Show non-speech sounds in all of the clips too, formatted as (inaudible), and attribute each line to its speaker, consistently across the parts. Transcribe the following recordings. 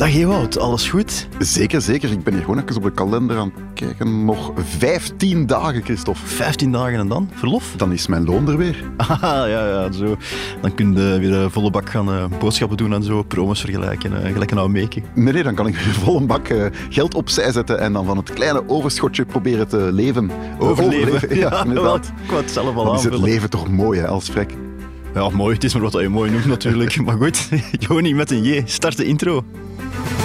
Speaker 1: Dag Ewout, alles goed?
Speaker 2: Zeker, zeker. Ik ben hier gewoon even op de kalender aan het kijken. Nog 15 dagen, Christophe.
Speaker 1: 15 dagen en dan? Verlof?
Speaker 2: Dan is mijn loon er weer. (laughs)
Speaker 1: Ah, ja, ja, zo. Dan kun je weer een volle bak gaan uh, boodschappen doen en zo, promos vergelijken, uh, gelijk een oude meekie.
Speaker 2: Nee, nee, dan kan ik weer (laughs) vol een bak uh, geld opzij zetten en dan van het kleine overschotje proberen te leven.
Speaker 1: Overleven. Overleven. (laughs) Ja, ja, inderdaad. Ik wou het zelf al
Speaker 2: dan is het leven toch mooi, hè, als vrek.
Speaker 1: Ja, mooi. Het is maar wat je mooi noemt natuurlijk. maar goed, Joni met een J. Start de intro.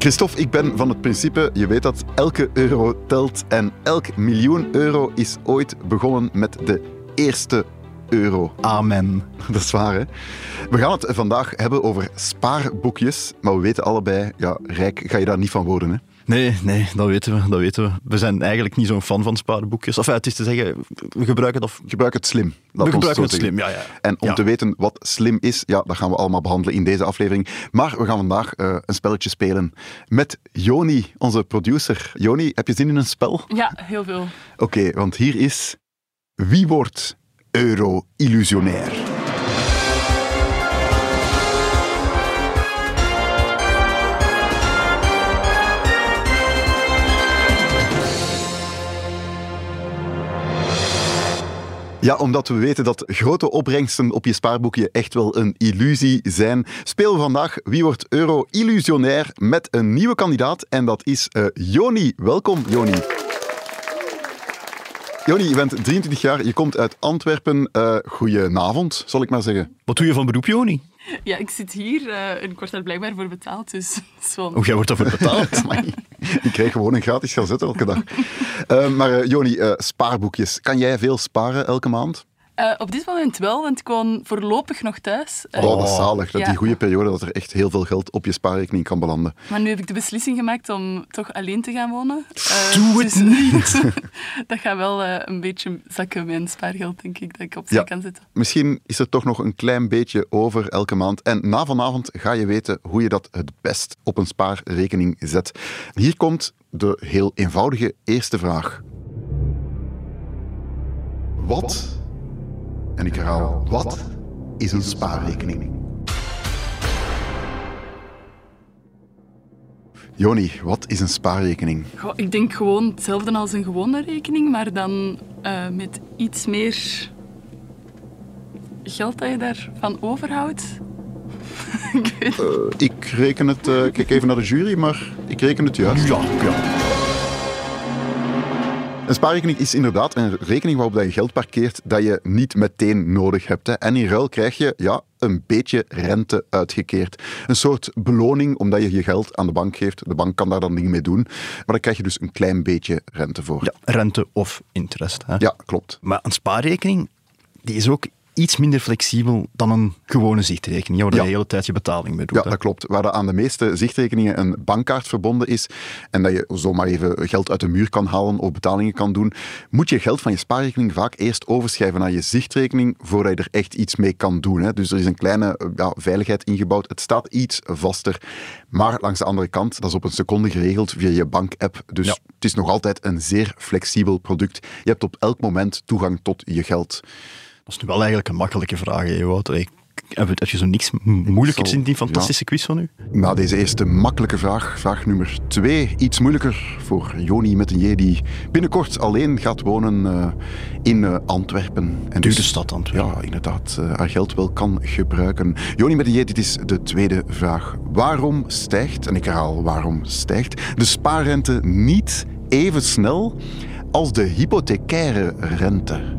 Speaker 2: Christophe, ik ben van het principe, je weet dat elke euro telt en elk miljoen euro is ooit begonnen met de eerste euro.
Speaker 1: Amen. (laughs)
Speaker 2: Dat is waar, hè? We gaan het vandaag hebben over spaarboekjes, maar we weten allebei, ja, rijk ga je daar niet van worden, hè?
Speaker 1: Nee, nee, dat weten we. Dat weten we. we zijn eigenlijk niet zo'n fan van spaarboekjes. Of het is te zeggen, we gebruiken het, of...
Speaker 2: Gebruik het slim.
Speaker 1: we gebruiken het slim, ja, ja.
Speaker 2: En om
Speaker 1: ja.
Speaker 2: te weten wat slim is, ja, dat gaan we allemaal behandelen in deze aflevering. Maar we gaan vandaag uh, een spelletje spelen met Joni, onze producer. Joni, heb je zin in een spel?
Speaker 3: Ja, heel veel.
Speaker 2: Oké, okay, want hier is... Wie wordt euro-illusionair? Ja, omdat we weten dat grote opbrengsten op je spaarboekje echt wel een illusie zijn. Speel vandaag Wie wordt euro-illusionair met een nieuwe kandidaat en dat is uh, Joni. Welkom, Joni. Joni, je bent 23 jaar, je komt uit Antwerpen. Uh, goedenavond, zal ik maar zeggen.
Speaker 1: Wat doe je van beroep, Joni? (laughs)
Speaker 3: Ja, ik zit hier uh, en ik word daar blijkbaar voor betaald. Dus (laughs) zo.
Speaker 1: Oh, jij wordt daarvoor betaald? (laughs)
Speaker 2: ik krijg gewoon een gratis gazette elke dag. Uh, maar uh, Joni, spaarboekjes. Kan jij veel sparen elke maand?
Speaker 3: Uh, op dit moment wel, want ik woon voorlopig nog thuis.
Speaker 2: Uh, oh, dat is zalig. Dat ja. die goede periode dat er echt heel veel geld op je spaarrekening kan belanden.
Speaker 3: Maar nu heb ik de beslissing gemaakt om toch alleen te gaan wonen.
Speaker 1: Uh, Doe het dus, (laughs) niet! (laughs)
Speaker 3: dat gaat wel een beetje zakken mijn spaargeld, denk ik, dat ik opzij ja. kan zetten.
Speaker 2: Misschien is er toch nog een klein beetje over elke maand. En na vanavond ga je weten hoe je dat het best op een spaarrekening zet. Hier komt de heel eenvoudige eerste vraag. Wat en ik herhaal, wat is een spaarrekening? Joni, wat is een spaarrekening?
Speaker 3: Goh, ik denk gewoon hetzelfde als een gewone rekening, maar dan uh, met iets meer geld dat je daarvan overhoudt. (laughs)
Speaker 2: ik, weet uh, ik reken het, uh, ik kijk even naar de jury, maar ik reken het juist.
Speaker 1: Ja, ja.
Speaker 2: Een spaarrekening is inderdaad een rekening waarop je geld parkeert dat je niet meteen nodig hebt. Hè. En in ruil krijg je ja, een beetje rente uitgekeerd. Een soort beloning omdat je je geld aan de bank geeft. De bank kan daar dan dingen mee doen. Maar dan krijg je dus een klein beetje rente voor.
Speaker 1: Ja, rente of interest. Hè.
Speaker 2: Ja, klopt.
Speaker 1: Maar een spaarrekening die is ook iets minder flexibel dan een gewone zichtrekening, waar ja. je de hele tijd je betaling mee doet.
Speaker 2: Ja, dat klopt. Waar aan de meeste zichtrekeningen een bankkaart verbonden is en dat je zomaar even geld uit de muur kan halen of betalingen kan doen, moet je geld van je spaarrekening vaak eerst overschrijven naar je zichtrekening voordat je er echt iets mee kan doen. Hè. Dus er is een kleine ja, veiligheid ingebouwd. Het staat iets vaster. Maar langs de andere kant, dat is op een seconde geregeld via je bankapp. Dus ja. het is nog altijd een zeer flexibel product. Je hebt op elk moment toegang tot je geld.
Speaker 1: Dat is nu wel eigenlijk een makkelijke vraag, Ewout. Ik heb je zo niks moeilijkers in die fantastische ja. quiz van u?
Speaker 2: Na deze eerste makkelijke vraag, vraag nummer twee, iets moeilijker voor Joni met een J die binnenkort alleen gaat wonen uh, in uh, Antwerpen.
Speaker 1: En dus, de stad Antwerpen.
Speaker 2: Ja, inderdaad, uh, haar geld wel kan gebruiken. Joni met een J, dit is de tweede vraag. Waarom stijgt, en ik herhaal waarom stijgt, de spaarrente niet even snel als de hypothecaire rente?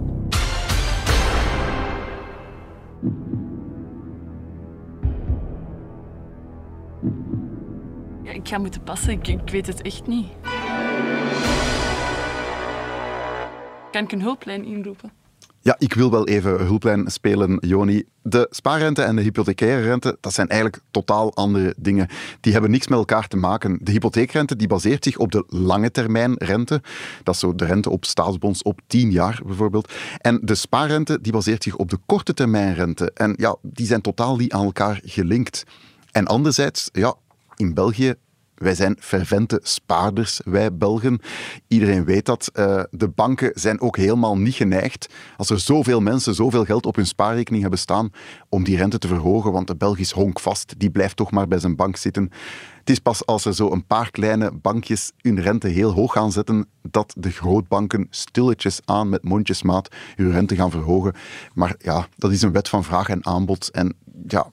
Speaker 3: Ik ga moeten passen. Ik, ik weet het echt niet. Kan ik een hulplijn inroepen?
Speaker 2: Ja, ik wil wel even hulplijn spelen, Joni. De spaarrente en de hypothecaire rente, dat zijn eigenlijk totaal andere dingen. Die hebben niks met elkaar te maken. De hypotheekrente die baseert zich op de lange termijn rente. Dat is zo de rente op staatsbonds op 10 jaar bijvoorbeeld. En de spaarrente die baseert zich op de korte termijn rente. En ja, die zijn totaal niet aan elkaar gelinkt. En anderzijds, ja, in België wij zijn fervente spaarders, wij Belgen. Iedereen weet dat. Uh, de banken zijn ook helemaal niet geneigd, als er zoveel mensen zoveel geld op hun spaarrekening hebben staan, om die rente te verhogen, want de Belgisch honkvast, die blijft toch maar bij zijn bank zitten. Het is pas als er zo een paar kleine bankjes hun rente heel hoog gaan zetten, dat de grootbanken stilletjes aan met mondjesmaat hun rente gaan verhogen. Maar ja, dat is een wet van vraag en aanbod. En ja,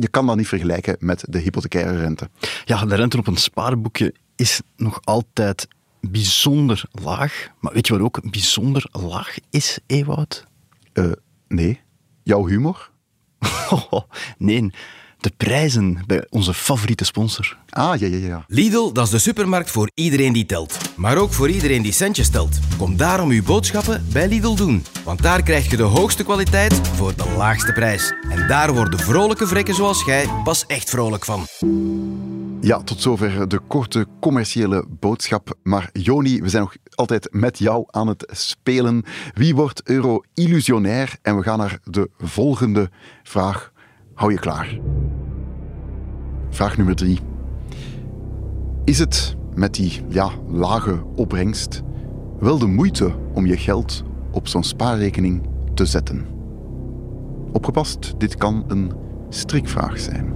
Speaker 2: je kan dat niet vergelijken met de hypothecaire rente.
Speaker 1: Ja, de rente op een spaarboekje is nog altijd bijzonder laag. Maar weet je wat ook bijzonder laag is, Ewout?
Speaker 2: Uh, nee. Jouw humor? (laughs)
Speaker 1: nee, de prijzen bij onze favoriete sponsor.
Speaker 2: Ah, ja, ja, ja.
Speaker 4: Lidl, dat is de supermarkt voor iedereen die telt. Maar ook voor iedereen die centjes telt. Kom daarom uw boodschappen bij Lidl doen. Want daar krijg je de hoogste kwaliteit voor de laagste prijs. En daar worden vrolijke vrekken zoals jij pas echt vrolijk van.
Speaker 2: Ja, tot zover de korte commerciële boodschap. Maar Joni, we zijn nog altijd met jou aan het spelen. Wie wordt euro-illusionair? En we gaan naar de volgende vraag. Hou je klaar. Vraag nummer drie. Is het met die ja, lage opbrengst wel de moeite om je geld op zo'n spaarrekening te zetten? Opgepast, dit kan een strikvraag zijn.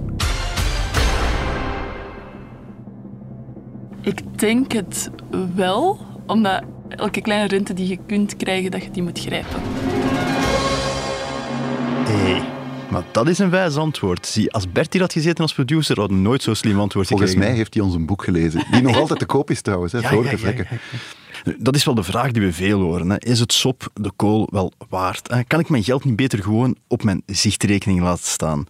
Speaker 3: Ik denk het wel, omdat elke kleine rente die je kunt krijgen, dat je die moet grijpen.
Speaker 1: Hey. Maar dat is een wijs antwoord. Zie, als Bertie had gezeten als producer, hadden we nooit zo'n slim antwoord
Speaker 2: Volgens mij heeft hij ons een boek gelezen. Die nog (laughs) altijd te koop is trouwens, hè, ja, ja,
Speaker 1: Dat is wel de vraag die we veel horen. Hè. Is het sop de kool wel waard? Kan ik mijn geld niet beter gewoon op mijn zichtrekening laten staan?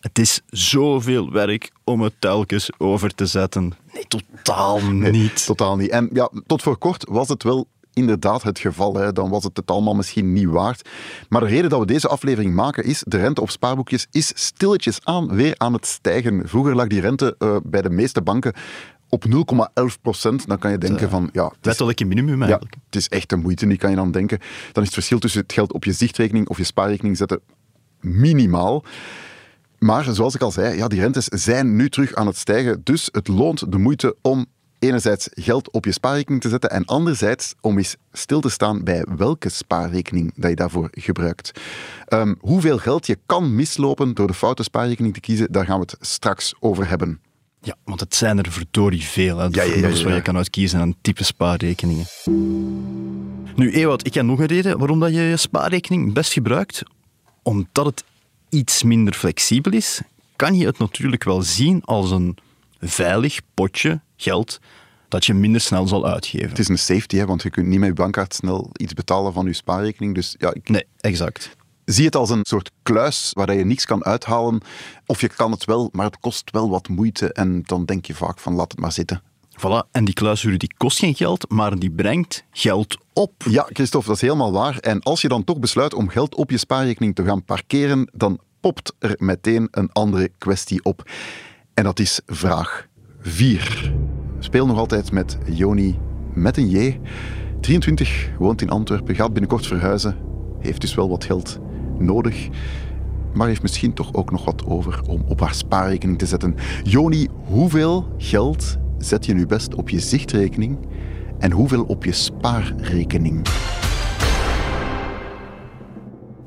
Speaker 1: Het is zoveel werk om het telkens over te zetten. Nee, totaal niet.
Speaker 2: totaal niet. En ja, tot voor kort was het wel inderdaad het geval. Hè. Dan was het het allemaal misschien niet waard. Maar de reden dat we deze aflevering maken is, de rente op spaarboekjes is stilletjes aan weer aan het stijgen. Vroeger lag die rente uh, bij de meeste banken op 0,11 procent, dan kan je denken van... Ja,
Speaker 1: Wettelijke minimum eigenlijk.
Speaker 2: Ja, het is echt een moeite, die kan je dan denken. Dan is het verschil tussen het geld op je zichtrekening of je spaarrekening zetten minimaal. Maar zoals ik al zei, ja, die rentes zijn nu terug aan het stijgen. Dus het loont de moeite om enerzijds geld op je spaarrekening te zetten en anderzijds om eens stil te staan bij welke spaarrekening dat je daarvoor gebruikt. Um, hoeveel geld je kan mislopen door de foute spaarrekening te kiezen, daar gaan we het straks over hebben.
Speaker 1: Ja, want het zijn er verdorie veel. Hè, ja, ja, ja, waar je kan uitkiezen aan type spaarrekeningen. Nu, Ewout, ik heb nog een reden waarom dat je je spaarrekening best gebruikt. Omdat het iets minder flexibel is, kan je het natuurlijk wel zien als een veilig potje geld dat je minder snel zal uitgeven.
Speaker 2: Het is een safety, hè, want je kunt niet met je bankkaart snel iets betalen van je spaarrekening. Dus ja, ik...
Speaker 1: Nee, exact.
Speaker 2: Zie het als een soort kluis waar je niks kan uithalen. Of je kan het wel, maar het kost wel wat moeite. En dan denk je vaak van laat het maar zitten.
Speaker 1: Voilà, en die kluishuur die kost geen geld, maar die brengt geld op.
Speaker 2: Ja, Christophe, dat is helemaal waar. En als je dan toch besluit om geld op je spaarrekening te gaan parkeren, dan popt er meteen een andere kwestie op. En dat is vraag 4. Speel nog altijd met Joni met een J. 23, woont in Antwerpen, gaat binnenkort verhuizen. Heeft dus wel wat geld nodig. Maar heeft misschien toch ook nog wat over om op haar spaarrekening te zetten. Joni, hoeveel geld zet je nu best op je zichtrekening en hoeveel op je spaarrekening?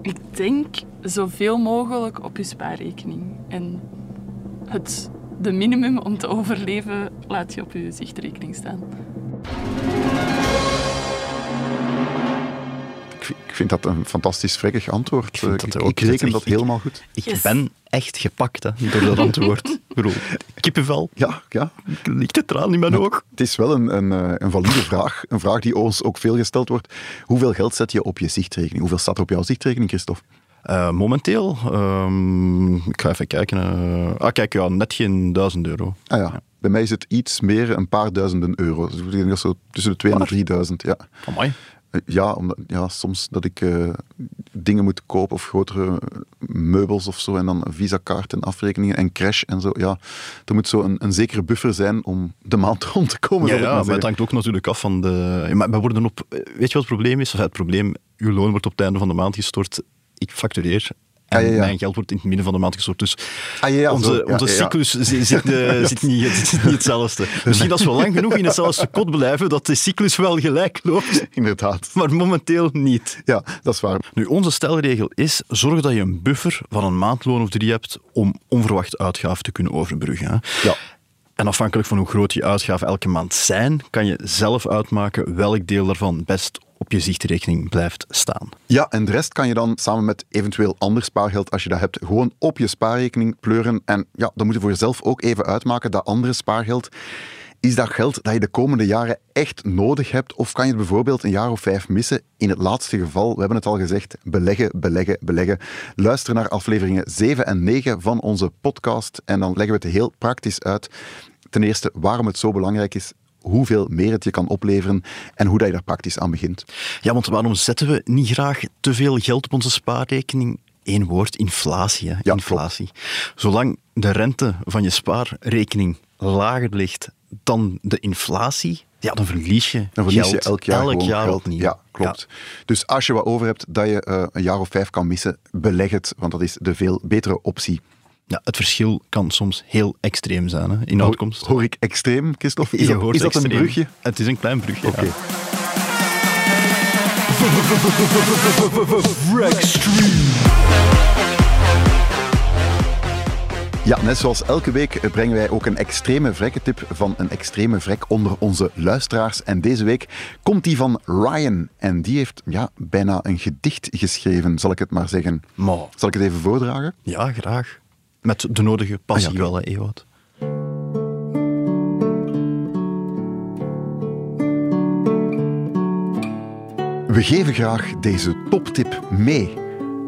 Speaker 3: Ik denk zoveel mogelijk op je spaarrekening. En het de minimum om te overleven laat je op je zichtrekening staan.
Speaker 2: Ik vind dat een fantastisch vrekkig antwoord. Ik, dat ik, reken dat helemaal goed.
Speaker 1: Ik ben echt gepakt hè, door dat antwoord. (laughs) bedoel, kippenvel.
Speaker 2: Ja, ja.
Speaker 1: Ligt het traan in mijn oog?
Speaker 2: Het is wel een, een, eh, een valide vraag. Een vraag die ons ook veel gesteld wordt. Hoeveel geld zet je op je zichtrekening? Hoeveel staat er op jouw zichtrekening, Christophe?
Speaker 1: Uh, momenteel, um, ik ga even kijken. Uh, ah, kijk, ja, net geen 1000 euro.
Speaker 2: Ah ja, Bij mij is het iets meer, een paar duizenden euro. Dus ik denk dat zo tussen de 2 en 3000, ja.
Speaker 1: Amai.
Speaker 2: Eh, Ja, omdat, ja, soms dat ik eh, dingen moet kopen of grotere meubels of zo en dan een visa-kaart en afrekeningen en crash en zo. Ja, er moet zo een, een zekere buffer zijn om de maand (laughs) rond te komen.
Speaker 1: Ja, ja
Speaker 2: maar
Speaker 1: maar het hangt ook natuurlijk af van de... Maar we worden op... Weet je wat het probleem is? Of het probleem, uw loon wordt op het einde van de maand gestort. Ik factureer. En
Speaker 2: Ah, ja, ja.
Speaker 1: mijn geld wordt in het midden van de maand gestort. Dus
Speaker 2: Ah, ja,
Speaker 1: onze, onze cyclus zit, zit, (laughs) zit niet, zit niet hetzelfde. Misschien als we lang genoeg in hetzelfde kot blijven, dat de cyclus wel gelijk loopt. (laughs)
Speaker 2: Inderdaad.
Speaker 1: Maar momenteel niet.
Speaker 2: Ja, dat is waar.
Speaker 1: Nu, onze stelregel is, zorg dat je een buffer van een maandloon of drie hebt om onverwacht uitgaven te kunnen overbruggen. hè.
Speaker 2: Ja.
Speaker 1: En afhankelijk van hoe groot die uitgaven elke maand zijn, kan je zelf uitmaken welk deel daarvan best op je zichtrekening blijft staan.
Speaker 2: Ja, en de rest kan je dan samen met eventueel ander spaargeld, als je dat hebt, gewoon op je spaarrekening pleuren. En ja, dan moet je voor jezelf ook even uitmaken, dat andere spaargeld, is dat geld dat je de komende jaren echt nodig hebt? Of kan je het bijvoorbeeld een jaar of vijf missen? In het laatste geval, we hebben het al gezegd, beleggen, beleggen, beleggen. Luister naar afleveringen 7 en 9 van onze podcast en dan leggen we het heel praktisch uit. Ten eerste, waarom het zo belangrijk is, hoeveel meer het je kan opleveren en hoe dat je daar praktisch aan begint.
Speaker 1: Ja, want waarom zetten we niet graag te veel geld op onze spaarrekening? Eén woord, inflatie. Hè?
Speaker 2: Ja,
Speaker 1: inflatie. Zolang de rente van je spaarrekening lager ligt dan de inflatie, ja, dan verlies je
Speaker 2: Dan verlies
Speaker 1: geld
Speaker 2: je elk jaar geld.
Speaker 1: opnieuw.
Speaker 2: Ja, klopt. Dus als je wat over hebt dat je eh, een jaar of vijf kan missen, beleg het, want dat is de veel betere optie.
Speaker 1: Ja, het verschil kan soms heel extreem zijn hè, in uitkomst.
Speaker 2: Hoor ik extreem, Christophe? Is dat, is dat een brugje?
Speaker 1: Het is een klein brugje.
Speaker 2: Oké.
Speaker 1: ja.
Speaker 2: Ja, net zoals elke week brengen wij ook een extreme vrekkentip van een extreme vrek onder onze luisteraars. En deze week komt die van Ryan. En die heeft ja, bijna een gedicht geschreven, zal ik het maar zeggen.
Speaker 1: Maar,
Speaker 2: Zal ik het even voordragen?
Speaker 1: ja, graag. Met de nodige passie
Speaker 2: Ah, ja,
Speaker 1: wel, hè, Ewout.
Speaker 2: We geven graag deze toptip mee.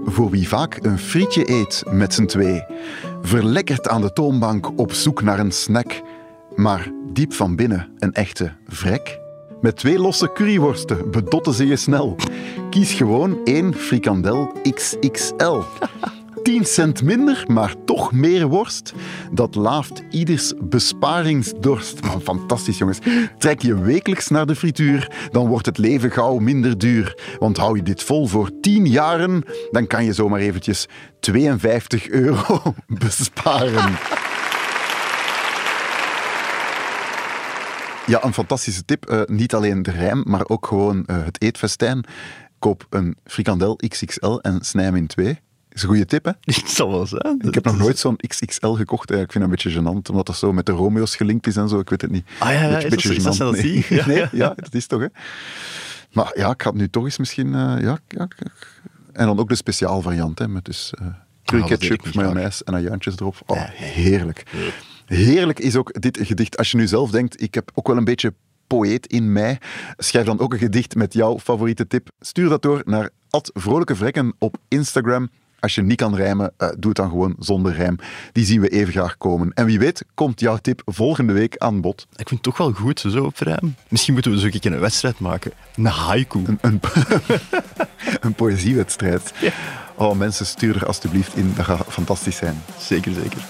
Speaker 2: Voor wie vaak een frietje eet met z'n twee. Verlekkerd aan de toonbank op zoek naar een snack. Maar diep van binnen een echte vrek. Met twee losse curryworsten bedotten ze je snel. Kies gewoon één frikandel XXL. 10 cent minder, maar toch meer worst. Dat laaft ieders besparingsdorst. Man, fantastisch, jongens. Trek je wekelijks naar de frituur, dan wordt het leven gauw minder duur. Want hou je dit vol voor 10 jaren, dan kan je zomaar eventjes 52 euro (laughs) besparen. Ja, een fantastische tip. Eh, niet alleen de rijm, maar ook gewoon eh, het eetfestijn. Koop een frikandel XXL en snij hem in twee. Is een goede tip, hè? (laughs)
Speaker 1: Het zal wel zijn.
Speaker 2: Ik heb nog nooit zo'n XXL gekocht. Ik vind het een beetje gênant, omdat dat zo met de Romeo's gelinkt is en zo. Ik weet het niet.
Speaker 1: Ah ja, ja,
Speaker 2: Beetje-
Speaker 1: is dat
Speaker 2: beetje
Speaker 1: dat
Speaker 2: gênant.
Speaker 1: zelfs
Speaker 2: nee.
Speaker 1: die? (laughs) Ja,
Speaker 2: nee,
Speaker 1: ja.
Speaker 2: dat is toch, hè? Maar ja, ik ga het nu toch eens misschien... eh, ja, ja. En dan ook de speciaalvariant, hè, met dus uh, curry
Speaker 1: Ah, dat deed ik
Speaker 2: ketchup,
Speaker 1: niet
Speaker 2: mayonaise en ajuintjes erop. Oh, heerlijk. Heerlijk is ook dit gedicht. Als je nu zelf denkt, ik heb ook wel een beetje poëet in mij, schrijf dan ook een gedicht met jouw favoriete tip. Stuur dat door naar Vrolijke Vrekken op Instagram. Als je niet kan rijmen, eh, doe het dan gewoon zonder rijm. Die zien we even graag komen. En wie weet, komt jouw tip volgende week aan bod.
Speaker 1: Ik vind het toch wel goed, zo op rijm. Misschien moeten we zo een keer een wedstrijd maken. Een haiku.
Speaker 2: Een, een, een poëziewedstrijd. Oh, mensen, stuur er alstublieft in. Dat gaat fantastisch zijn.
Speaker 1: Zeker, zeker.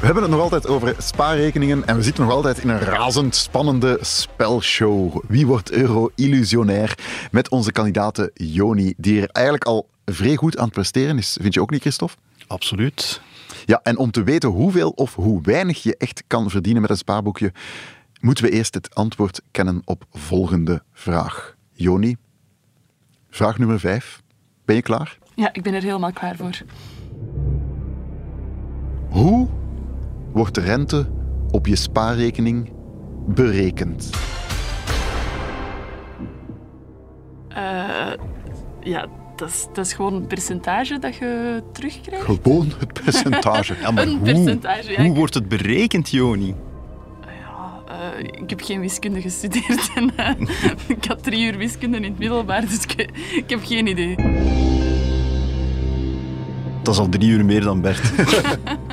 Speaker 2: We hebben het nog altijd over spaarrekeningen en we zitten nog altijd in een razend spannende spelshow. Wie wordt euro-illusionair? Met onze kandidaten Joni, die er eigenlijk al vrij goed aan het presteren is. Vind je ook niet, Christophe?
Speaker 1: Absoluut.
Speaker 2: Ja, en om te weten hoeveel of hoe weinig je echt kan verdienen met een spaarboekje, moeten we eerst het antwoord kennen op volgende vraag. Joni, vraag nummer vijf. Ben je klaar?
Speaker 3: Ja, ik ben er helemaal klaar voor.
Speaker 2: Hoe wordt de rente op je spaarrekening berekend?
Speaker 3: Eh, ja, dat is, dat is gewoon een percentage dat je terugkrijgt.
Speaker 2: Gewoon het percentage.
Speaker 1: Ja, maar (laughs)
Speaker 3: Een
Speaker 1: hoe,
Speaker 3: percentage, ja.
Speaker 1: hoe wordt het berekend, Joni?
Speaker 3: Eh, ik heb geen wiskunde gestudeerd (laughs) en eh, ik had drie uur wiskunde in het middelbaar, dus ik, ik heb geen idee.
Speaker 1: Dat is al drie uur meer dan Bert. (laughs)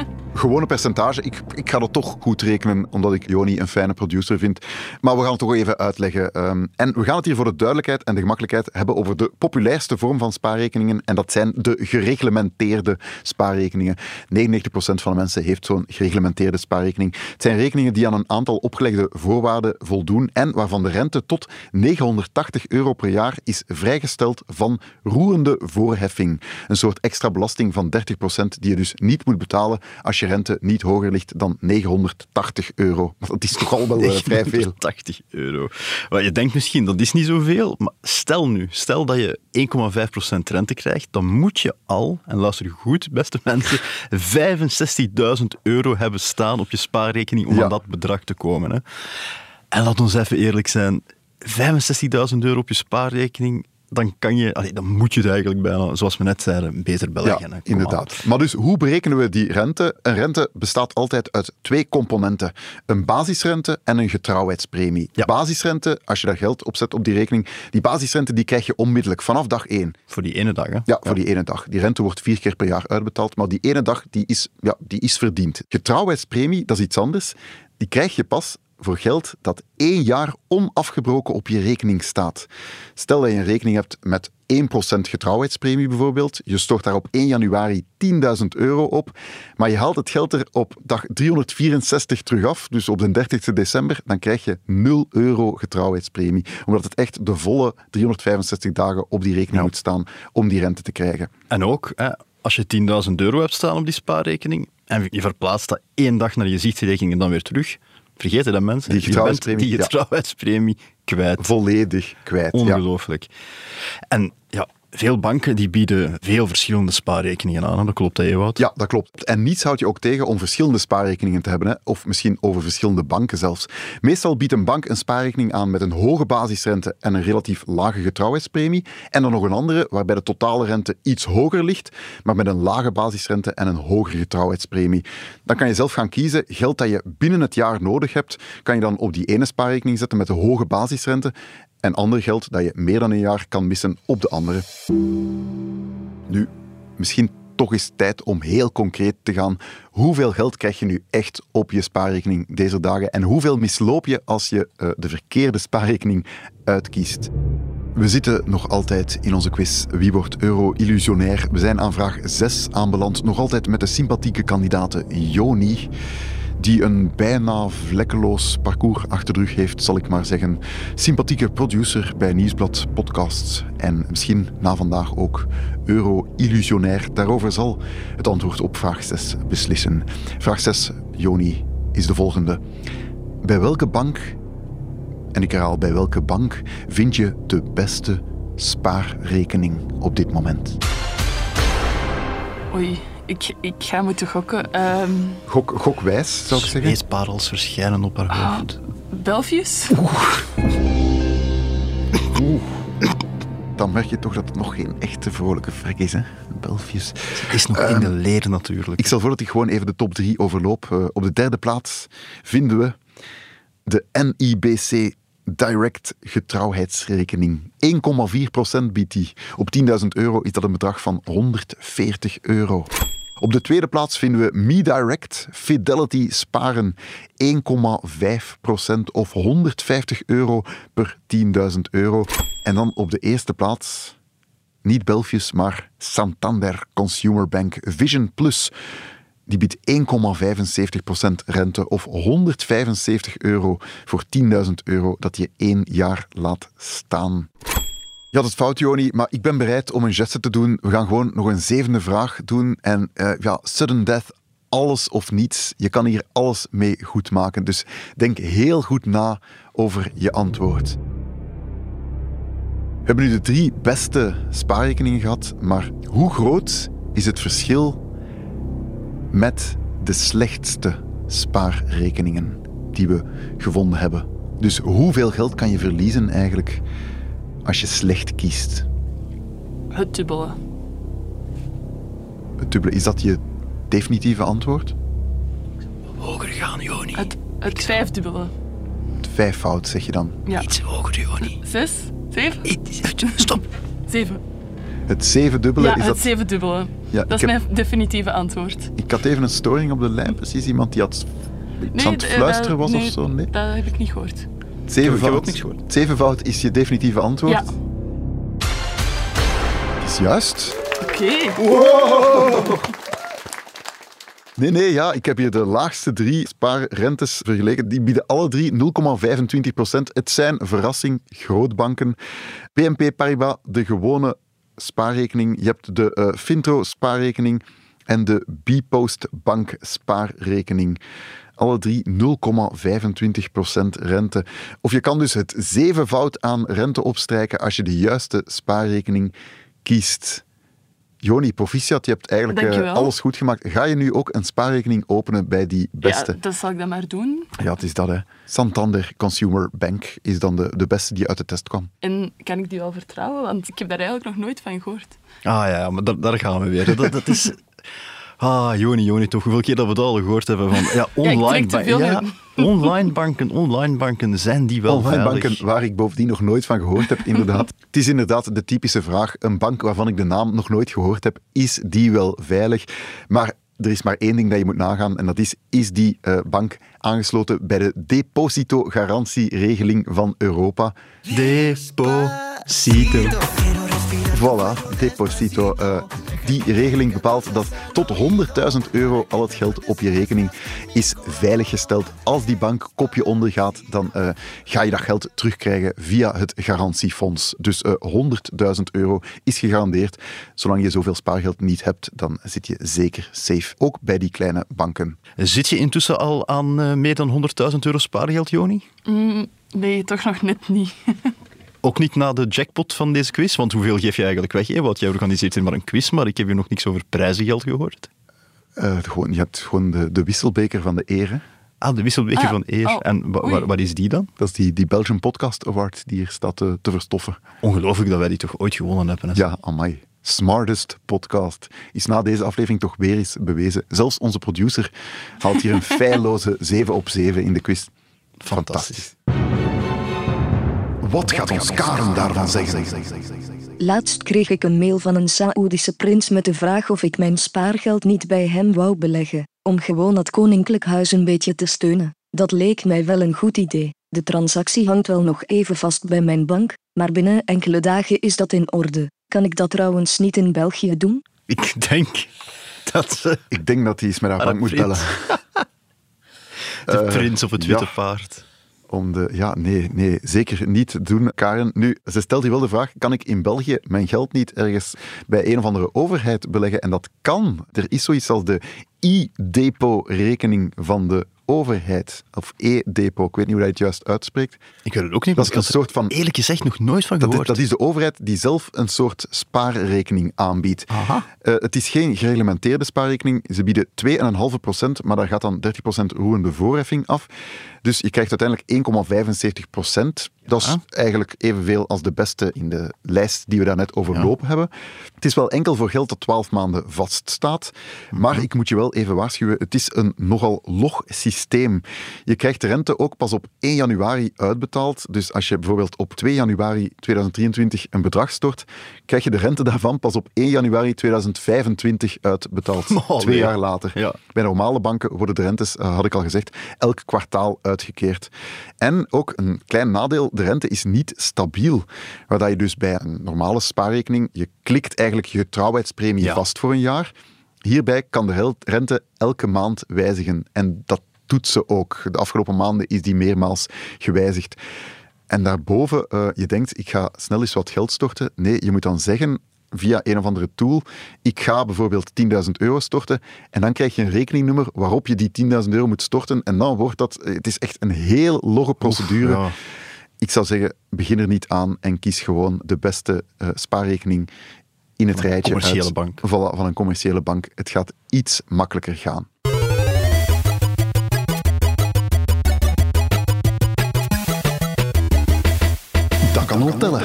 Speaker 2: gewone percentage. Ik, ik ga dat toch goed rekenen, omdat ik Joni een fijne producer vind. Maar we gaan het toch even uitleggen. Ehm, en we gaan het hier voor de duidelijkheid en de gemakkelijkheid hebben over de populairste vorm van spaarrekeningen. En dat zijn de gereglementeerde spaarrekeningen. 99% van de mensen heeft zo'n gereglementeerde spaarrekening. Het zijn rekeningen die aan een aantal opgelegde voorwaarden voldoen en waarvan de rente tot 980 euro per jaar is vrijgesteld van roerende voorheffing. Een soort extra belasting van 30% die je dus niet moet betalen als je rente niet hoger ligt dan 980 euro. Dat is toch al wel uh, vrij veel.
Speaker 1: 80 euro. Maar je denkt misschien, dat is niet zoveel. Maar stel nu, stel dat je 1,5% rente krijgt, dan moet je al, en luister goed, beste (laughs) mensen, 65.000 euro hebben staan op je spaarrekening om aan dat bedrag te komen. Hè. En laat ons even eerlijk zijn, 65.000 euro op je spaarrekening, dan, kan je, dan moet je het eigenlijk bijna, zoals we net zeiden, beter beleggen.
Speaker 2: Ja, inderdaad. Maar dus hoe berekenen we die rente? Een rente bestaat altijd uit twee componenten. Een basisrente en een getrouwheidspremie. Ja. Basisrente, als je daar geld op zet op die rekening, die basisrente die krijg je onmiddellijk, vanaf dag één.
Speaker 1: Voor die ene dag, hè?
Speaker 2: Ja, voor die ene dag. Die rente wordt vier keer per jaar uitbetaald, maar die ene dag die is, ja, die is verdiend. Getrouwheidspremie, dat is iets anders. Die krijg je pas voor geld dat één jaar onafgebroken op je rekening staat. Stel dat je een rekening hebt met 1% getrouwheidspremie bijvoorbeeld. Je stort daar op 1 januari 10.000 euro op, maar je haalt het geld er op dag 364 terug af, dus op de 30 december, dan krijg je 0 euro getrouwheidspremie, omdat het echt de volle 365 dagen op die rekening moet staan om die rente te krijgen.
Speaker 1: En ook, hè, als je 10.000 euro hebt staan op die spaarrekening en je verplaatst dat één dag naar je zichtrekening en dan weer terug, Vergeten dat mensen?
Speaker 2: Die getrouwheidspremie,
Speaker 1: die getrouwheidspremie kwijt.
Speaker 2: Volledig kwijt.
Speaker 1: Ongelooflijk. En ja, veel banken die bieden veel verschillende spaarrekeningen aan. Dat klopt, hè, Ewout?
Speaker 2: Ja, dat klopt. En niets houdt je ook tegen om verschillende spaarrekeningen te hebben, hè? of misschien over verschillende banken zelfs. Meestal biedt een bank een spaarrekening aan met een hoge basisrente en een relatief lage getrouwheidspremie. En dan nog een andere waarbij de totale rente iets hoger ligt, maar met een lage basisrente en een hogere getrouwheidspremie. Dan kan je zelf gaan kiezen. Geld dat je binnen het jaar nodig hebt, kan je dan op die ene spaarrekening zetten met de hoge basisrente en ander geld dat je meer dan een jaar kan missen op de andere. Nu, misschien toch is tijd om heel concreet te gaan. Hoeveel geld krijg je nu echt op je spaarrekening deze dagen? En hoeveel misloop je als je uh, de verkeerde spaarrekening uitkiest? We zitten nog altijd in onze quiz Wie wordt euro-illusionair? We zijn aan vraag 6 aanbeland, nog altijd met de sympathieke kandidaten Joni die een bijna vlekkeloos parcours achter de rug heeft, zal ik maar zeggen. Sympathieke producer bij Nieuwsblad Podcasts en misschien na vandaag ook euro-illusionair. Daarover zal het antwoord op vraag 6 beslissen. Vraag 6, Joni, is de volgende. Bij welke bank, en ik herhaal bij welke bank, vind je de beste spaarrekening op dit moment?
Speaker 3: Oei. Ik, ik ga moeten gokken. Um...
Speaker 2: Gok, gokwijs, zou ik zeggen.
Speaker 1: Zweetparels verschijnen op haar ah, hoofd.
Speaker 3: Belfius?
Speaker 2: Oeh. Oeh. Dan merk je toch dat het nog geen echte vrolijke vrek is, hè? Belfius.
Speaker 1: is nog in de ehm, leer natuurlijk.
Speaker 2: Ik stel voor dat ik gewoon even de top drie overloop. Uh, op de derde plaats vinden we de NIBC Direct getrouwheidsrekening. 1,4% biedt die. Op 10.000 euro is dat een bedrag van 140 euro. Op de tweede plaats vinden we MeDirect Fidelity Sparen. 1,5% of 150 euro per 10.000 euro. En dan op de eerste plaats, niet Belfius, maar Santander Consumer Bank Vision Plus die biedt 1,75% rente of 175 euro voor 10.000 euro dat je één jaar laat staan. Je had het fout, Joni, maar ik ben bereid om een geste te doen. We gaan gewoon nog een zevende vraag doen. En uh, ja, sudden death, alles of niets. Je kan hier alles mee goed maken. Dus denk heel goed na over je antwoord. We hebben nu de drie beste spaarrekeningen gehad, maar hoe groot is het verschil met de slechtste spaarrekeningen die we gevonden hebben. Dus hoeveel geld kan je verliezen eigenlijk als je slecht kiest?
Speaker 3: Het dubbele.
Speaker 2: Het dubbele, is dat je definitieve antwoord?
Speaker 1: Hoger gaan, Joni.
Speaker 3: Het, het vijfdubbele.
Speaker 2: Het vijfvoud, zeg je dan?
Speaker 3: Ja.
Speaker 1: Iets hoger, Joni.
Speaker 3: Zes? Zeven?
Speaker 1: Stop.
Speaker 3: Zeven.
Speaker 2: Het zevendubbele
Speaker 3: Ja,
Speaker 2: is
Speaker 3: het
Speaker 2: dat...
Speaker 3: zevendubbele.
Speaker 2: Ja,
Speaker 3: dat
Speaker 2: ik
Speaker 3: is
Speaker 2: heb-
Speaker 3: mijn definitieve antwoord.
Speaker 2: Ik had even een storing op de lijn, precies iemand die had iets aan het
Speaker 3: eh,
Speaker 2: fluisteren
Speaker 3: dat-
Speaker 2: was
Speaker 3: nee,
Speaker 2: of zo. Nee.
Speaker 3: dat heb ik niet gehoord.
Speaker 2: Zevenvoud,
Speaker 1: niks gehoord.
Speaker 2: zevenvoud is je definitieve antwoord.
Speaker 3: Ja.
Speaker 2: Is juist.
Speaker 3: Oké.
Speaker 2: Nee, nee, ja, ik heb hier de laagste drie spaarrentes vergeleken. Die bieden alle drie 0,25 procent. Het zijn, verrassing, grootbanken. BNP Paribas, de gewone spaarrekening. Je hebt de eh, Fintro spaarrekening en de Bpost Bank spaarrekening. Alle drie 0,25 procent rente. Of je kan dus het zevenvoud aan rente opstrijken als je de juiste spaarrekening kiest. Joni, proficiat, je hebt eigenlijk eh, alles goed gemaakt. Ga je nu ook een spaarrekening openen bij die beste?
Speaker 3: Ja, dat zal ik dan maar doen.
Speaker 2: Ja, het is dat, hè. Santander Consumer Bank is dan de, de beste die uit de test kwam.
Speaker 3: En kan ik die wel vertrouwen? Want ik heb daar eigenlijk nog nooit van gehoord.
Speaker 1: Ah ja, maar daar, daar gaan we weer. Dat, dat is... Ah, Joni, Joni, toch hoeveel keer dat we dat al gehoord hebben van... Ja, (laughs) online,
Speaker 3: trek te
Speaker 1: ban-
Speaker 3: veel
Speaker 1: ja, (laughs) online banken, online banken, zijn die wel
Speaker 2: Online
Speaker 1: veilig?
Speaker 2: banken, waar ik bovendien nog nooit van gehoord heb, inderdaad. (laughs) Het is inderdaad de typische vraag. Een bank waarvan ik de naam nog nooit gehoord heb, is die wel veilig? Maar er is maar één ding dat je moet nagaan en dat is, is die eh, bank aangesloten bij de depositogarantieregeling van Europa?
Speaker 1: Deposito.
Speaker 2: Voilà, Deposito. Eh, die regeling bepaalt dat tot 100.000 euro al het geld op je rekening is veiliggesteld. Als die bank kopje ondergaat, dan eh, ga je dat geld terugkrijgen via het garantiefonds. Dus eh 100.000 euro is gegarandeerd. Zolang je zoveel spaargeld niet hebt, dan zit je zeker safe. Ook bij die kleine banken.
Speaker 1: Zit je intussen al aan eh, meer dan 100.000 euro spaargeld, Joni?
Speaker 3: Mm, nee, toch nog net niet. (laughs)
Speaker 1: Ook niet na de jackpot van deze quiz? Want hoeveel geef je eigenlijk weg? Hè? Want jij organiseert hier maar een quiz, maar ik heb hier nog niks over prijzengeld gehoord.
Speaker 2: Eh, gewoon, je hebt gewoon de, de wisselbeker van de ere.
Speaker 1: Ah, de wisselbeker
Speaker 3: Ah,
Speaker 1: van eer.
Speaker 3: oh,
Speaker 1: en wa- wat is die dan?
Speaker 2: Dat is die, die Belgian Podcast Award die hier staat te, te verstoffen.
Speaker 1: Ongelooflijk dat wij die toch ooit gewonnen hebben. hè?
Speaker 2: Ja, amai. Smartest podcast. Is na deze aflevering toch weer eens bewezen. Zelfs onze producer haalt hier een (laughs) feilloze 7 op 7 in de quiz.
Speaker 1: Fantastisch.
Speaker 5: Wat gaat ons Karen daarvan zeggen?
Speaker 6: Laatst kreeg ik een mail van een Saoedische prins met de vraag of ik mijn spaargeld niet bij hem wou beleggen, om gewoon het koninklijk huis een beetje te steunen. Dat leek mij wel een goed idee. De transactie hangt wel nog even vast bij mijn bank, maar binnen enkele dagen is dat in orde. Kan ik dat trouwens niet in België doen?
Speaker 1: Ik denk dat ze
Speaker 2: Ik denk dat hij eens met haar bank moet bellen. (laughs)
Speaker 1: de
Speaker 2: Eh,
Speaker 1: prins op het witte
Speaker 2: ja.
Speaker 1: paard.
Speaker 2: Om de, ja, nee, nee, zeker niet doen, Karen. Nu, ze stelt hier wel de vraag, kan ik in België mijn geld niet ergens bij een of andere overheid beleggen? En dat kan. Er is zoiets als de e-depo-rekening van de overheid. Of e-depo, ik weet niet hoe dat je het juist uitspreekt.
Speaker 1: Ik weet het ook niet,
Speaker 2: Dat is een soort van...
Speaker 1: eerlijk gezegd nog nooit van
Speaker 2: Dat is,
Speaker 1: gehoord.
Speaker 2: dat is de overheid die zelf een soort spaarrekening aanbiedt.
Speaker 1: Aha.
Speaker 2: Eh, het is geen gereglementeerde spaarrekening. Ze bieden 2,5%, maar daar gaat dan 30% roerende voorheffing af. Dus je krijgt uiteindelijk 1,75%. Dat is eigenlijk evenveel als de beste in de lijst die we daarnet overlopen hebben. Het is wel enkel voor geld dat 12 maanden vaststaat. Maar ik moet je wel even waarschuwen, het is een nogal log systeem. Je krijgt de rente ook pas op 1 januari uitbetaald. Dus als je bijvoorbeeld op 2 januari 2023 een bedrag stort, krijg je de rente daarvan pas op 1 januari 2025 uitbetaald. (laughs)
Speaker 1: Oh,
Speaker 2: Twee jaar later.
Speaker 1: Ja.
Speaker 2: Bij normale banken worden de rentes, eh, had ik al gezegd, elk kwartaal uitgekeerd. En ook een klein nadeel, de rente is niet stabiel. Waar dat je dus bij een normale spaarrekening, je klikt eigenlijk je getrouwheidspremie
Speaker 1: Ja.
Speaker 2: vast voor een jaar. Hierbij kan de rente elke maand wijzigen. En dat doet ze ook. De afgelopen maanden is die meermaals gewijzigd. En daarboven, eh, je denkt, ik ga snel eens wat geld storten. Nee, je moet dan zeggen via een of andere tool, ik ga bijvoorbeeld 10.000 euro storten en dan krijg je een rekeningnummer waarop je die 10.000 euro moet storten en dan wordt dat, het is echt een heel logge procedure.
Speaker 1: ja.
Speaker 2: Ik zou zeggen, begin er niet aan en kies gewoon de beste eh, spaarrekening in het
Speaker 1: Van
Speaker 2: rijtje
Speaker 1: commerciële
Speaker 2: uit,
Speaker 1: bank.
Speaker 2: Voilà, van een commerciële bank. Het gaat iets makkelijker gaan.
Speaker 5: Dat kan al tellen.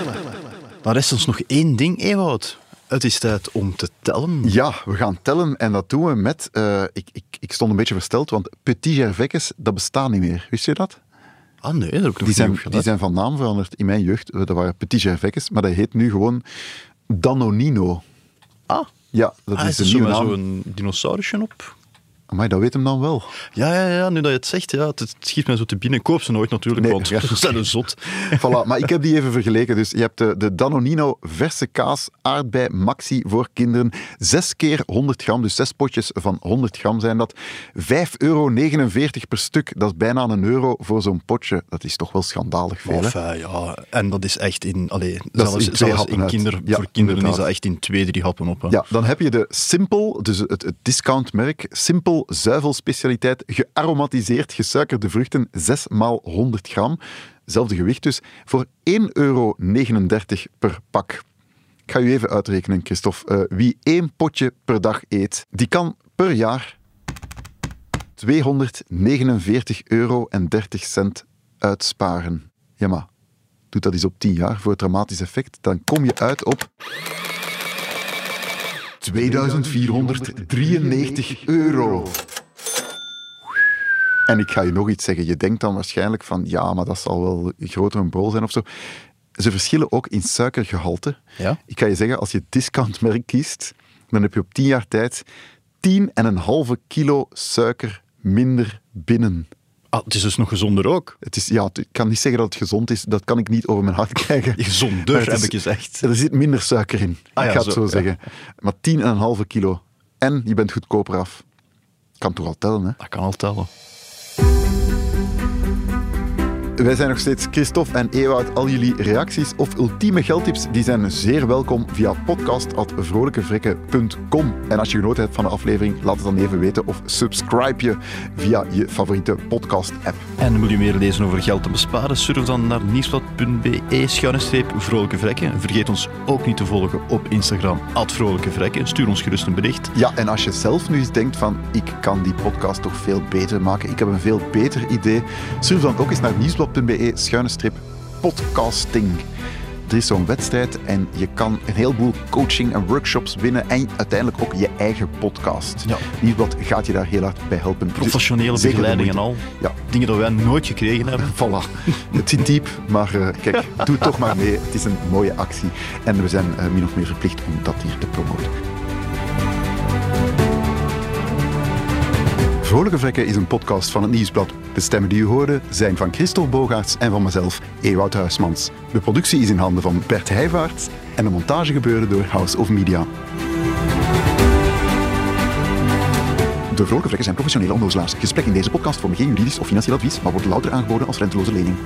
Speaker 1: Maar rest ons nog één ding, Ewout. Het is tijd om te tellen.
Speaker 2: Ja, we gaan tellen en dat doen we met... eh, ik, ik, ik stond een beetje versteld, want Petit Gervais, dat bestaat niet meer. Wist je dat?
Speaker 1: Ah nee, dat heb ik nog
Speaker 2: Die zijn, die van naam veranderd in mijn jeugd. Eh, Dat waren Petit Gervais, maar dat heet nu gewoon Danonino.
Speaker 1: Ah,
Speaker 2: Ja, dat
Speaker 1: ah,
Speaker 2: is
Speaker 1: er
Speaker 2: nieuwe naam.
Speaker 1: zo'n dinosaurusje op?
Speaker 2: Maar dat weet hem dan wel.
Speaker 1: Ja, ja, ja, nu dat je het zegt, ja, het, het schiet mij zo te binnen. Koop ze nooit natuurlijk,
Speaker 2: Nee,
Speaker 1: want
Speaker 2: ja. (laughs)
Speaker 1: ze zijn een zot. (laughs)
Speaker 2: Voilà, maar ik heb die even vergeleken. Dus je hebt de, de Danonino verse kaas aardbei maxi voor kinderen. 6 keer 100 gram, dus zes potjes van 100 gram zijn dat. 5,49 euro per stuk, dat is bijna een euro voor zo'n potje. Dat is toch wel schandalig veel, hè?
Speaker 1: Enfin, ja, en dat is echt in... Allee,
Speaker 2: Dat
Speaker 1: zelfs
Speaker 2: in
Speaker 1: zelfs kinder,
Speaker 2: Ja,
Speaker 1: voor kinderen is dat echt in twee, drie happen op. hè.
Speaker 2: Ja, dan heb je de Simple, dus het, het discountmerk. Simple zuivelspecialiteit, gearomatiseerd gesuikerde vruchten, 6 maal 100 gram. Zelfde gewicht dus, voor 1,39 euro per pak. Ik ga u even uitrekenen, Christophe. Eh, wie één potje per dag eet, die kan per jaar 249 euro en 30 cent uitsparen. Ja, maar doe dat eens op 10 jaar voor het dramatisch effect. Dan kom je uit op 2493 euro. En ik ga je nog iets zeggen. Je denkt dan waarschijnlijk van, ja, maar dat zal wel groter een bol zijn of zo. Ze verschillen ook in suikergehalte.
Speaker 1: Ja?
Speaker 2: Ik ga je zeggen, als je het discountmerk kiest, dan heb je op 10 jaar tijd 10,5 kilo suiker minder binnen.
Speaker 1: Ah, het is dus nog gezonder ook.
Speaker 2: Het is, ja, ik kan niet zeggen dat het gezond is, dat kan ik niet over mijn hart (laughs) krijgen.
Speaker 1: Gezonder, heb ik gezegd.
Speaker 2: Er zit minder suiker in,
Speaker 1: Ah ja,
Speaker 2: ik ga het
Speaker 1: zo,
Speaker 2: zo
Speaker 1: ja.
Speaker 2: zeggen. Maar 10,5 kilo. En je bent goedkoper af. Kan toch al tellen, hè?
Speaker 1: Dat kan al tellen.
Speaker 2: Wij zijn nog steeds Christophe en Ewout. Al jullie reacties of ultieme geldtips die zijn zeer welkom via podcast.vrolijkevrekken.com. En als je genoten hebt van de aflevering, laat het dan even weten of subscribe je via je favoriete podcast-app.
Speaker 1: En wil je meer lezen over geld te besparen? Surf dan naar nieuwsblad.be schuine streep vrolijke vrekken. Vergeet ons ook niet te volgen op Instagram, vrolijke vrekken. Stuur ons gerust een bericht.
Speaker 2: Ja, en als je zelf nu eens denkt van ik kan die podcast toch veel beter maken, ik heb een veel beter idee, surf dan ook eens naar nieuwsblad.be schuine strip podcasting. Er is zo'n wedstrijd en je kan een heleboel coaching en workshops winnen en uiteindelijk ook je eigen podcast.
Speaker 1: Ja.
Speaker 2: Nieuwsblad gaat je daar heel hard bij helpen. Dus
Speaker 1: Professionele begeleiding en al.
Speaker 2: Ja,
Speaker 1: Dingen dat wij nooit gekregen hebben. (laughs)
Speaker 2: Voilà. Het zit diep, maar eh, kijk, (laughs) doe toch maar mee. Het is een mooie actie. En we zijn eh, min of meer verplicht om dat hier te promoten. Vrolijke Vrekken is een podcast van het Nieuwsblad. De stemmen die u hoorde zijn van Christophe Bogaerts en van mezelf, Ewout Huismans. De productie is in handen van Bert Heijvaarts en de montage gebeurde door House of Media. De Vrolijke Vrekken zijn professionele onnozelaars. Gesprek in deze podcast vormen geen juridisch of financieel advies, maar wordt louter aangeboden als renteloze lening.